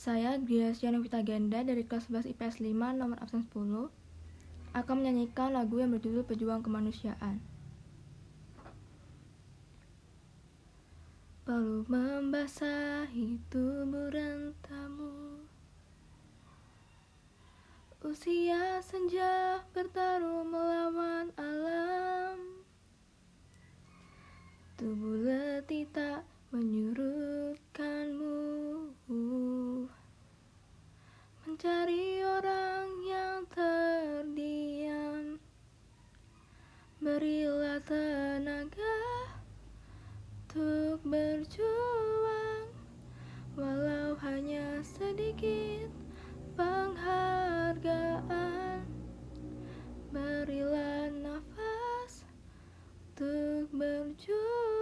Saya Griasya Novita Ganda dari kelas 11 IPS 5 nomor absen 10 akan menyanyikan lagu yang berjudul Pejuang Kemanusiaan. Perlu membasahi tubuh rentamu Usia senja bertaruh melawan alam Tubuh letih tak menyurutkanmu mencari orang yang terdiam. Berilah tenaga untuk berjuang. Walau hanya sedikit penghargaan. Berilah nafas untuk berjuang.